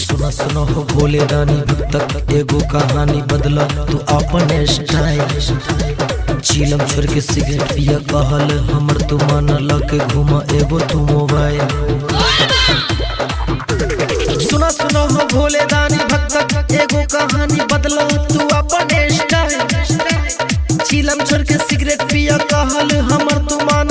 सुनो सुनो हो भोले रानी भक्तक एगो कहानी बदला तू अपन चीलम छोड़ के सिगरेट पिया कहल हमर तू मन लके घुमा एगो तू मोबाइल सुनो सुनो हो भोले रानी भक्तक एगो कहानी बदला तू अपन चीलम छोड़ के सिगरेट पिया कहल हमर तू मन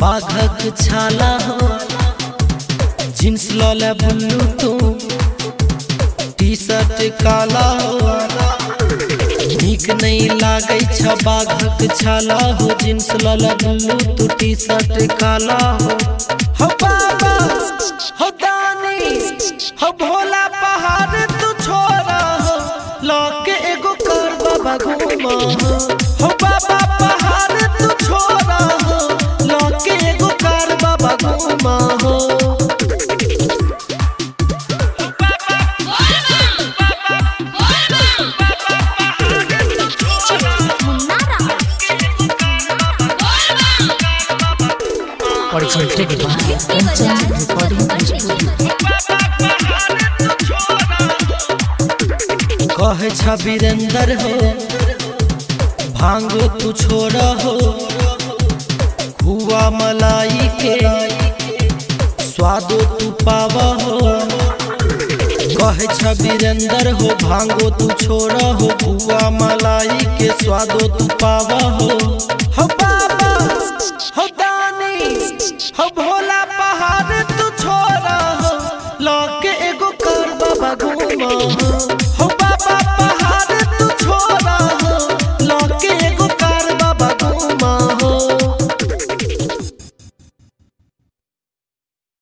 बाघक छाला हो जींस लौले बुल्लू तू टी शर्ट काला हो। नीक नहीं लागे छा बाघक छाला हो जींस लौले बुल्लू तू टी शर्ट काला हो। हो हो दानी, हो भोला पहाड़ तू छोड़ा हो, लौके एगो कर बाबा घूमा हो। हिप्पी Kanchan बाज़ार Recording कहे छा वीरेंद्र हो, भांगो तू छोड़ा हो, हुआ मलाई के स्वादो तू पावा हो। कहे छा वीरेंद्र हो, भांगो तू छोड़ा हो, हुआ मलाई के स्वादो तू पावा हो। घूमा।